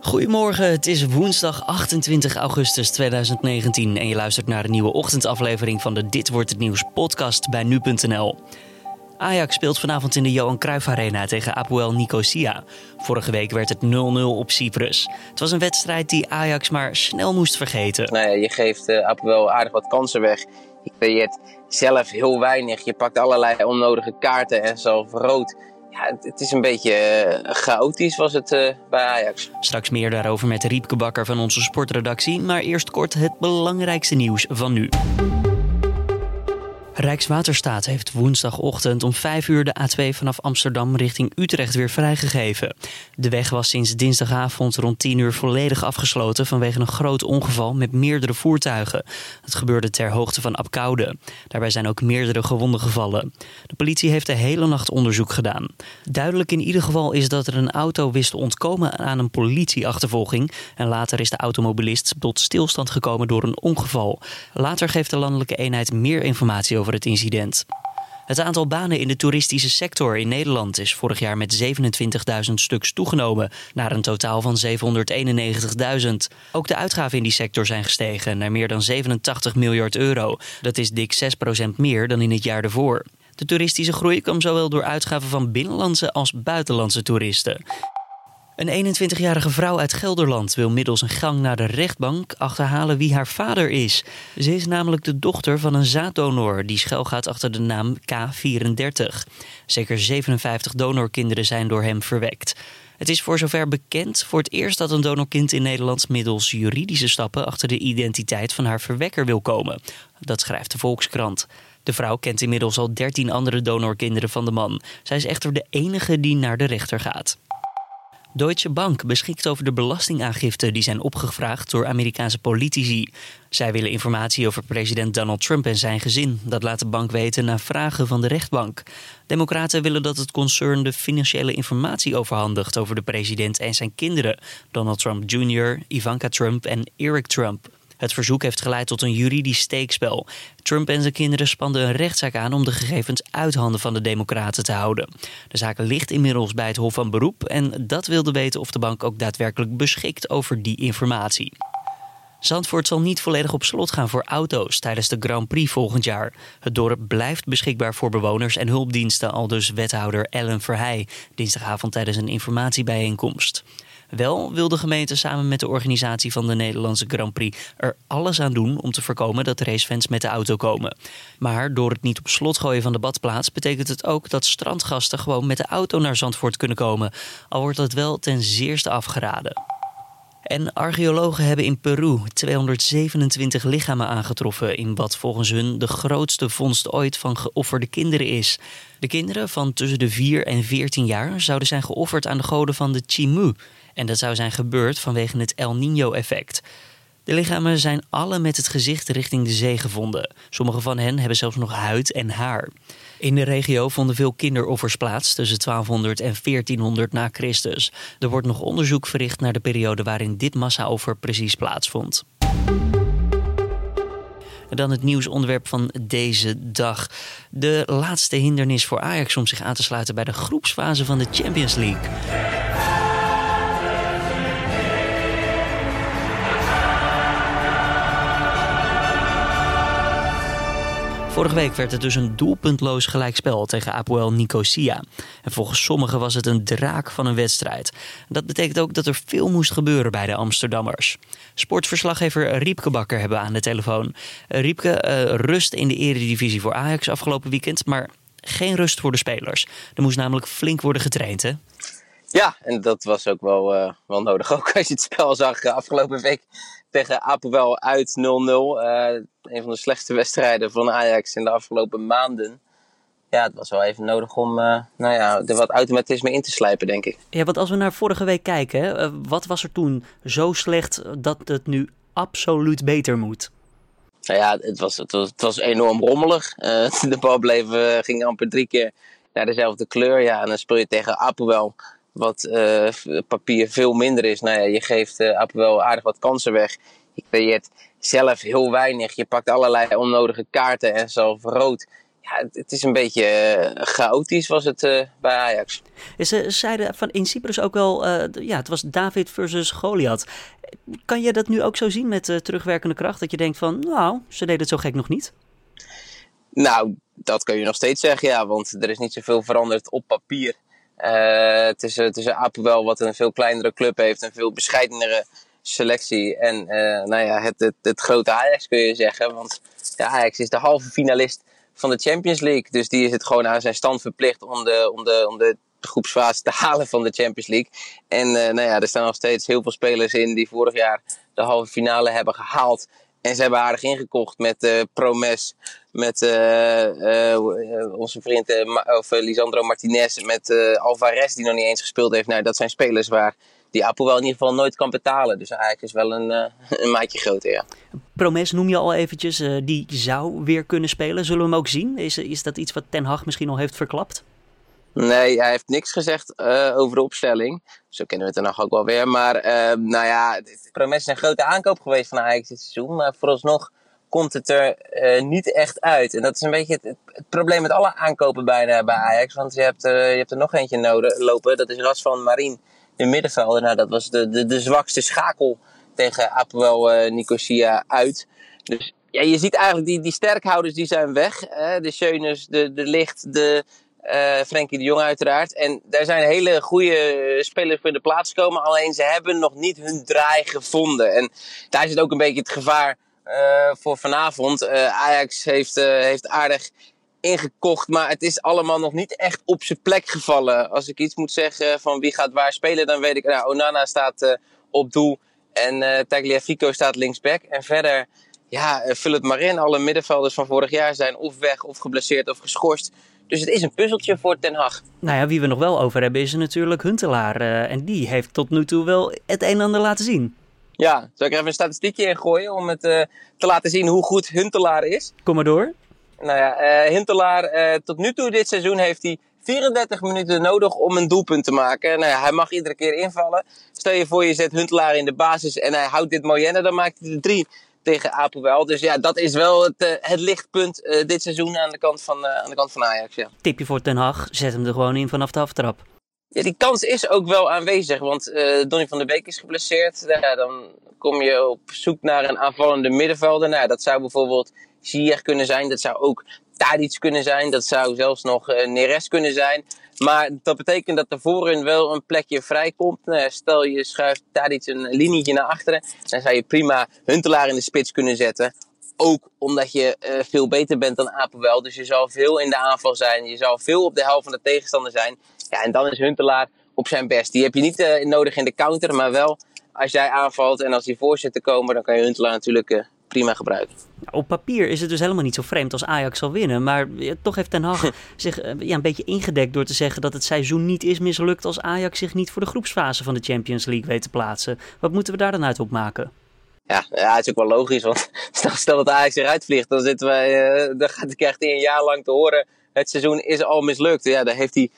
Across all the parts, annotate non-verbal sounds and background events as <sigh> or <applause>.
Goedemorgen, het is woensdag 28 augustus 2019 en je luistert naar de nieuwe ochtendaflevering van de Dit wordt het nieuws podcast bij nu.nl. Ajax speelt vanavond in de Johan Cruijff Arena tegen Apoel Nicosia. Vorige week werd het 0-0 op Cyprus. Het was een wedstrijd die Ajax maar snel moest vergeten. Nou je geeft uh, Apoel aardig wat kansen weg. Je creëert zelf heel weinig. Je pakt allerlei onnodige kaarten en zelf rood. Ja, het is een beetje uh, chaotisch was het uh, bij Ajax. Straks meer daarover met Riepke Bakker van onze sportredactie. Maar eerst kort het belangrijkste nieuws van nu. Rijkswaterstaat heeft woensdagochtend om 5 uur de A2 vanaf Amsterdam richting Utrecht weer vrijgegeven. De weg was sinds dinsdagavond rond 10 uur volledig afgesloten vanwege een groot ongeval met meerdere voertuigen. Het gebeurde ter hoogte van Apkoude. Daarbij zijn ook meerdere gewonden gevallen. De politie heeft de hele nacht onderzoek gedaan. Duidelijk in ieder geval is dat er een auto wist te ontkomen aan een politieachtervolging en later is de automobilist tot stilstand gekomen door een ongeval. Later geeft de landelijke eenheid meer informatie over het incident. Het aantal banen in de toeristische sector in Nederland is vorig jaar met 27.000 stuks toegenomen, naar een totaal van 791.000. Ook de uitgaven in die sector zijn gestegen naar meer dan 87 miljard euro. Dat is dik 6% meer dan in het jaar ervoor. De toeristische groei kwam zowel door uitgaven van binnenlandse als buitenlandse toeristen. Een 21-jarige vrouw uit Gelderland wil middels een gang naar de rechtbank achterhalen wie haar vader is. Ze is namelijk de dochter van een zaaddonor die schuilgaat achter de naam K34. Zeker 57 donorkinderen zijn door hem verwekt. Het is voor zover bekend voor het eerst dat een donorkind in Nederland middels juridische stappen achter de identiteit van haar verwekker wil komen. Dat schrijft de Volkskrant. De vrouw kent inmiddels al 13 andere donorkinderen van de man. Zij is echter de enige die naar de rechter gaat. Deutsche Bank beschikt over de belastingaangifte die zijn opgevraagd door Amerikaanse politici. Zij willen informatie over president Donald Trump en zijn gezin. Dat laat de bank weten na vragen van de rechtbank. Democraten willen dat het concern de financiële informatie overhandigt over de president en zijn kinderen, Donald Trump Jr., Ivanka Trump en Eric Trump. Het verzoek heeft geleid tot een juridisch steekspel. Trump en zijn kinderen spanden een rechtszaak aan om de gegevens uit handen van de Democraten te houden. De zaak ligt inmiddels bij het Hof van Beroep en dat wilde weten of de bank ook daadwerkelijk beschikt over die informatie. Zandvoort zal niet volledig op slot gaan voor auto's tijdens de Grand Prix volgend jaar. Het dorp blijft beschikbaar voor bewoners en hulpdiensten, al dus wethouder Ellen Verheij dinsdagavond tijdens een informatiebijeenkomst. Wel wil de gemeente samen met de organisatie van de Nederlandse Grand Prix er alles aan doen om te voorkomen dat racefans met de auto komen. Maar door het niet op slot gooien van de badplaats betekent het ook dat strandgasten gewoon met de auto naar Zandvoort kunnen komen, al wordt dat wel ten zeerste afgeraden. En archeologen hebben in Peru 227 lichamen aangetroffen in wat volgens hun de grootste vondst ooit van geofferde kinderen is. De kinderen van tussen de 4 en 14 jaar zouden zijn geofferd aan de goden van de Chimu. En dat zou zijn gebeurd vanwege het El Niño-effect. De lichamen zijn alle met het gezicht richting de zee gevonden. Sommige van hen hebben zelfs nog huid en haar. In de regio vonden veel kinderoffers plaats tussen 1200 en 1400 na Christus. Er wordt nog onderzoek verricht naar de periode waarin dit massaoffer precies plaatsvond. Dan het nieuwsonderwerp van deze dag. De laatste hindernis voor Ajax om zich aan te sluiten bij de groepsfase van de Champions League. Vorige week werd het dus een doelpuntloos gelijkspel tegen Apoel Nicosia. En volgens sommigen was het een draak van een wedstrijd. Dat betekent ook dat er veel moest gebeuren bij de Amsterdammers. Sportverslaggever Riepke Bakker hebben we aan de telefoon. Riepke, uh, rust in de eredivisie voor Ajax afgelopen weekend, maar geen rust voor de spelers. Er moest namelijk flink worden getraind, hè? Ja, en dat was ook wel, uh, wel nodig. <laughs> Ook als je het spel zag uh, afgelopen week tegen Apoel uit 0-0. Uh, een van de slechtste wedstrijden van Ajax in de afgelopen maanden. Ja, het was wel even nodig om uh, nou ja, er wat automatisme in te slijpen, denk ik. Ja, want als we naar vorige week kijken, wat was er toen zo slecht dat het nu absoluut beter moet? Nou ja, het was, het was, het was enorm rommelig. Uh, <laughs> de bal bleef, ging amper drie keer naar dezelfde kleur. Ja, en dan speel je tegen Apoel, wat papier veel minder is. Nou ja, je geeft Apoel aardig wat kansen weg. Je creëert zelf heel weinig. Je pakt allerlei onnodige kaarten en zelf rood. ja, het is een beetje uh, chaotisch was het uh, bij Ajax. Ze zeiden van in Cyprus ook wel, uh, ja, het was David versus Goliath. Kan je dat nu ook zo zien met terugwerkende kracht? Dat je denkt van, nou, ze deden het zo gek nog niet? Nou, dat kun je nog steeds zeggen, ja. Want er is niet zoveel veranderd op papier. Tussen, tussen Apoel, wat een veel kleinere club heeft, een veel bescheidenere selectie. En nou ja, het, het, het, grote Ajax kun je zeggen. Want ja, Ajax is de halve finalist van de Champions League. Dus die is het gewoon aan zijn stand verplicht om de, om de, om de groepsfase te <laughs> halen van de Champions League. En uh, nou ja, er staan nog steeds heel veel spelers in die vorig jaar de halve finale hebben gehaald. En ze hebben aardig ingekocht met uh, Promes, met uh, onze vriend of, Lisandro Martinez, met Alvarez die nog niet eens gespeeld heeft. Nou, dat zijn spelers waar die Apple wel in ieder geval nooit kan betalen. Dus eigenlijk is wel een, <laughs> een maatje groter, ja. Promes noem je al eventjes, die zou weer kunnen spelen. Zullen we hem ook zien? Is, is dat iets wat Ten Hag misschien al heeft verklapt? Nee, hij heeft niks gezegd uh, over de opstelling. Zo kennen we het Ten Hag ook wel weer. Maar nou ja, Promes is een grote aankoop geweest van Ajax dit seizoen. Maar vooralsnog komt het er niet echt uit. En dat is een beetje het, het, probleem met alle aankopen bijna bij Ajax. Want je hebt, je hebt er nog eentje nodig, lopen. Dat is Ras van Marien in middenvelden. Nou, dat was de, de, de zwakste schakel tegen Apoel uh, Nicosia uit. Dus ja, je ziet eigenlijk die, die sterkhouders die zijn weg. Hè? De Schönes, de, de Licht, de uh, Frenkie de Jong uiteraard. En daar zijn hele goede spelers voor in de plaats gekomen. Alleen ze hebben nog niet hun draai gevonden. En daar zit ook een beetje het gevaar uh, voor vanavond. Ajax heeft, heeft aardig ingekocht. Maar het is allemaal nog niet echt op zijn plek gevallen. Als ik iets moet zeggen van wie gaat waar spelen, dan weet ik. Nou, Onana staat op doel. En Tagliafico staat linksback. En verder, ja, vul het maar in. Alle middenvelders van vorig jaar zijn of weg, of geblesseerd, of geschorst. Dus het is een puzzeltje voor Ten Hag. Nou ja, wie we nog wel over hebben is natuurlijk Huntelaar. en die heeft tot nu toe wel het een en ander laten zien. Ja, zal ik er even een statistiekje in gooien om het te laten zien hoe goed Huntelaar is? Kom maar door. Nou ja, uh, Hintelaar, uh, tot nu toe dit seizoen heeft hij 34 minuten nodig om een doelpunt te maken. Nou ja, hij mag iedere keer invallen. Stel je voor, je zet Huntelaar in de basis en hij houdt dit en dan maakt hij de drie tegen Apelwel. Dus ja, dat is wel het, uh, het lichtpunt uh, dit seizoen aan de kant van, uh, aan de kant van Ajax. Ja. Tipje voor Ten Hag, zet hem er gewoon in vanaf de aftrap. Ja, die kans is ook wel aanwezig, want Donny van der Beek is geblesseerd. Ja, dan kom je op zoek naar een aanvallende middenvelder. Nou, dat zou bijvoorbeeld Ziyech kunnen zijn. Dat zou ook Tadic kunnen zijn. Dat zou zelfs nog uh, Neres kunnen zijn. Maar dat betekent dat er voorin wel een plekje vrijkomt. Nou, stel je schuift Tadic een linietje naar achteren. Dan zou je prima Huntelaar in de spits kunnen zetten. Ook omdat je uh, veel beter bent dan Apelwel. Dus je zal veel in de aanval zijn. Je zal veel op de helft van de tegenstander zijn. Ja, en dan is Huntelaar op zijn best. Die heb je niet uh, nodig in de counter. Maar wel als jij aanvalt en als die voorzetten komen. Dan kan je Huntelaar natuurlijk prima gebruiken. Op papier is het dus helemaal niet zo vreemd als Ajax zal winnen. Maar toch heeft Ten Hag <laughs> zich eh, ja, een beetje ingedekt door te zeggen dat het seizoen niet is mislukt als Ajax zich niet voor de groepsfase van de Champions League weet te plaatsen. Wat moeten we daar dan uit opmaken? Ja, ja, het is ook wel logisch. Want <laughs> stel, stel dat Ajax eruit vliegt, dan, zitten wij, uh, dan gaat hij echt een jaar lang te horen. Het seizoen is al mislukt. Ja, daar heeft hij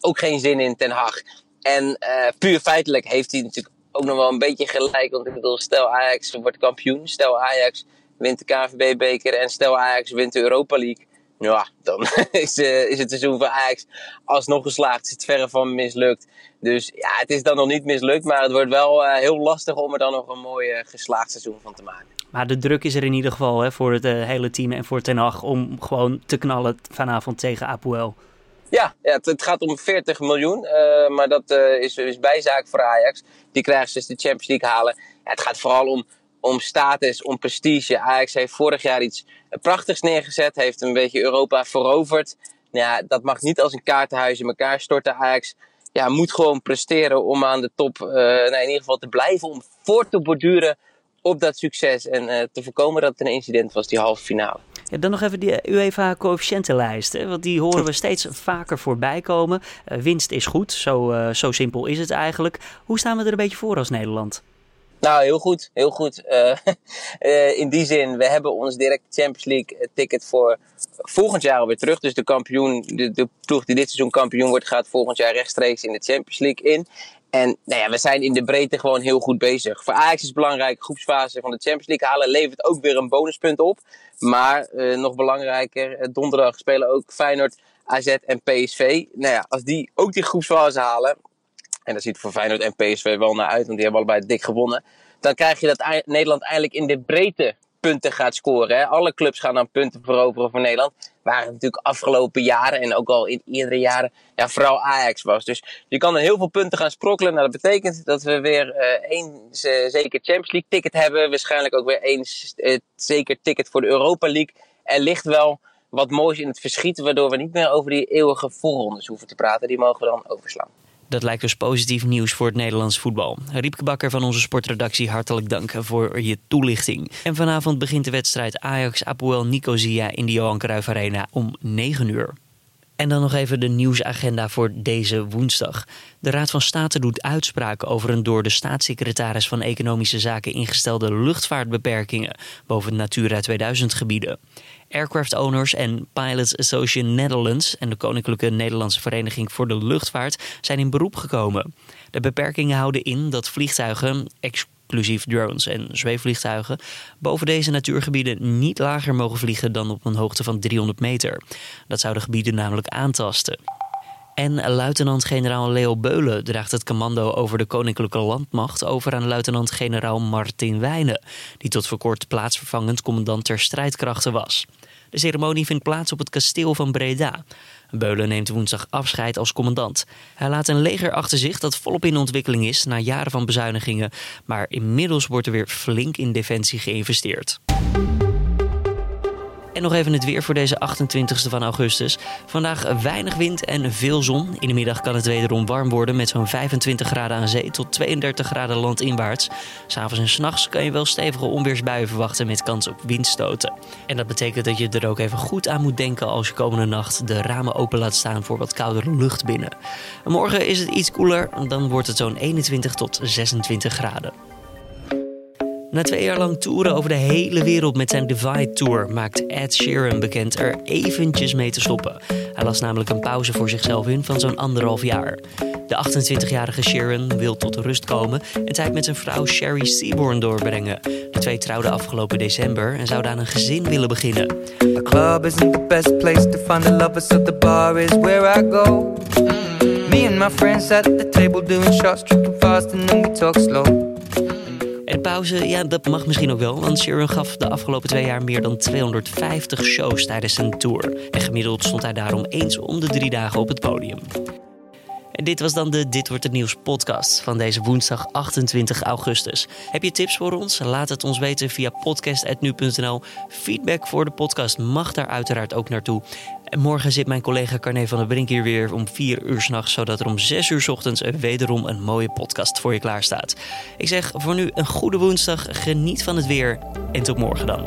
ook geen zin in, Ten Hag. En uh, puur feitelijk heeft hij natuurlijk ook nog wel een beetje gelijk. Want ik bedoel, stel Ajax wordt kampioen. Stel Ajax wint de KVB-beker en stel Ajax wint de Europa League. Ja, dan <laughs> is, uh, is het seizoen van Ajax alsnog geslaagd. Is het verre van mislukt. Dus ja, het is dan nog niet mislukt. Maar het wordt wel uh, heel lastig om er dan nog een mooi uh, geslaagd seizoen van te maken. Maar de druk is er in ieder geval hè, voor het hele team en voor Ten Hag om gewoon te knallen vanavond tegen Apoel. Ja, ja het, gaat om 40 miljoen. Uh, maar dat uh, is, bijzaak voor Ajax. Die krijgen ze de Champions League halen. Het gaat vooral om, om status, om prestige. Ajax heeft vorig jaar iets prachtigs neergezet. Heeft een beetje Europa veroverd. Ja, dat mag niet als een kaartenhuis in elkaar storten. Ajax ja, moet gewoon presteren om aan de top uh, nou, in ieder geval te blijven. Om voort te borduren op dat succes. En te voorkomen dat het een incident was, die halve finale. Ja, dan nog even die UEFA-coëfficiëntenlijst. Want die horen we steeds vaker voorbij komen. Uh, winst is goed, zo, uh, zo simpel is het eigenlijk. Hoe staan we er een beetje voor als Nederland? Nou, heel goed. Heel goed. Uh, <laughs> in die zin, we hebben ons direct Champions League ticket voor volgend jaar alweer terug. Dus de kampioen, de, de ploeg die dit seizoen kampioen wordt, gaat volgend jaar rechtstreeks in de Champions League in. En nou ja, we zijn in de breedte gewoon heel goed bezig. Voor Ajax is het belangrijk, groepsfase van de Champions League halen levert ook weer een bonuspunt op. Maar eh, nog belangrijker, eh, donderdag spelen ook Feyenoord, AZ en PSV. Nou ja, als die ook die groepsfase halen, en dat ziet voor Feyenoord en PSV wel naar uit, want die hebben allebei dik gewonnen. Dan krijg je dat Nederland eindelijk in de breedte punten gaat scoren. Hè. Alle clubs gaan dan punten veroveren voor Nederland. Waar het natuurlijk afgelopen jaren en ook al in eerdere jaren ja, vooral Ajax was. Dus je kan er heel veel punten gaan sprokkelen. Nou, dat betekent dat we weer uh, één zeker Champions League ticket hebben. Waarschijnlijk ook weer één uh, zeker ticket voor de Europa League. Er ligt wel wat moois in het verschiet. Waardoor we niet meer over die eeuwige voorrondes hoeven te praten. Die mogen we dan overslaan. Dat lijkt dus positief nieuws voor het Nederlands voetbal. Riepke Bakker van onze sportredactie, hartelijk dank voor je toelichting. En vanavond begint de wedstrijd Ajax-Apoel Nicosia in de Johan Cruijff Arena om 9 uur. En dan nog even de nieuwsagenda voor deze woensdag. De Raad van State doet uitspraken over een door de staatssecretaris van Economische Zaken ingestelde luchtvaartbeperkingen boven Natura 2000 gebieden. Aircraft Owners en Pilots Association Netherlands en de Koninklijke Nederlandse Vereniging voor de Luchtvaart zijn in beroep gekomen. De beperkingen houden in dat vliegtuigen, inclusief drones en zweefvliegtuigen, boven deze natuurgebieden niet lager mogen vliegen dan op een hoogte van 300 meter. Dat zou de gebieden namelijk aantasten. En luitenant-generaal Leo Beulen draagt het commando over de Koninklijke Landmacht over aan luitenant-generaal Martin Wijnen, die tot voor kort plaatsvervangend commandant ter strijdkrachten was. De ceremonie vindt plaats op het kasteel van Breda. Beulen neemt woensdag afscheid als commandant. Hij laat een leger achter zich dat volop in ontwikkeling is na jaren van bezuinigingen, maar inmiddels wordt er weer flink in defensie geïnvesteerd. En nog even het weer voor deze 28e van augustus. Vandaag weinig wind en veel zon. In de middag kan het wederom warm worden met zo'n 25 graden aan zee tot 32 graden landinwaarts. S'avonds en s'nachts kan je wel stevige onweersbuien verwachten met kans op windstoten. En dat betekent dat je er ook even goed aan moet denken als je komende nacht de ramen open laat staan voor wat koudere lucht binnen. Morgen is het iets koeler, dan wordt het zo'n 21 tot 26 graden. Na twee jaar lang toeren over de hele wereld met zijn Divide Tour maakt Ed Sheeran bekend er eventjes mee te stoppen. Hij las namelijk een pauze voor zichzelf in van zo'n anderhalf jaar. De 28-jarige Sheeran wil tot rust komen en tijd met zijn vrouw Sherry Seaborn doorbrengen. De twee trouwden afgelopen december en zouden aan een gezin willen beginnen. The club isn't the best place to find the lovers, so the bar is where I go. Me and my friends at the table doing shots, tripping fast and we talk slow. Pauze, ja, dat mag misschien ook wel, want Sharon gaf de afgelopen twee jaar meer dan 250 shows tijdens zijn tour. En gemiddeld stond hij daarom eens om de drie dagen op het podium. En dit was dan de Dit wordt het nieuws podcast van deze woensdag 28 augustus. Heb je tips voor ons? Laat het ons weten via podcast.nu.nl. Feedback voor de podcast mag daar uiteraard ook naartoe. En morgen zit mijn collega Carne van der Brink hier weer om 4 uur s'nachts, zodat er om 6 uur s ochtends wederom een mooie podcast voor je klaar staat. Ik zeg voor nu een goede woensdag, geniet van het weer en tot morgen dan.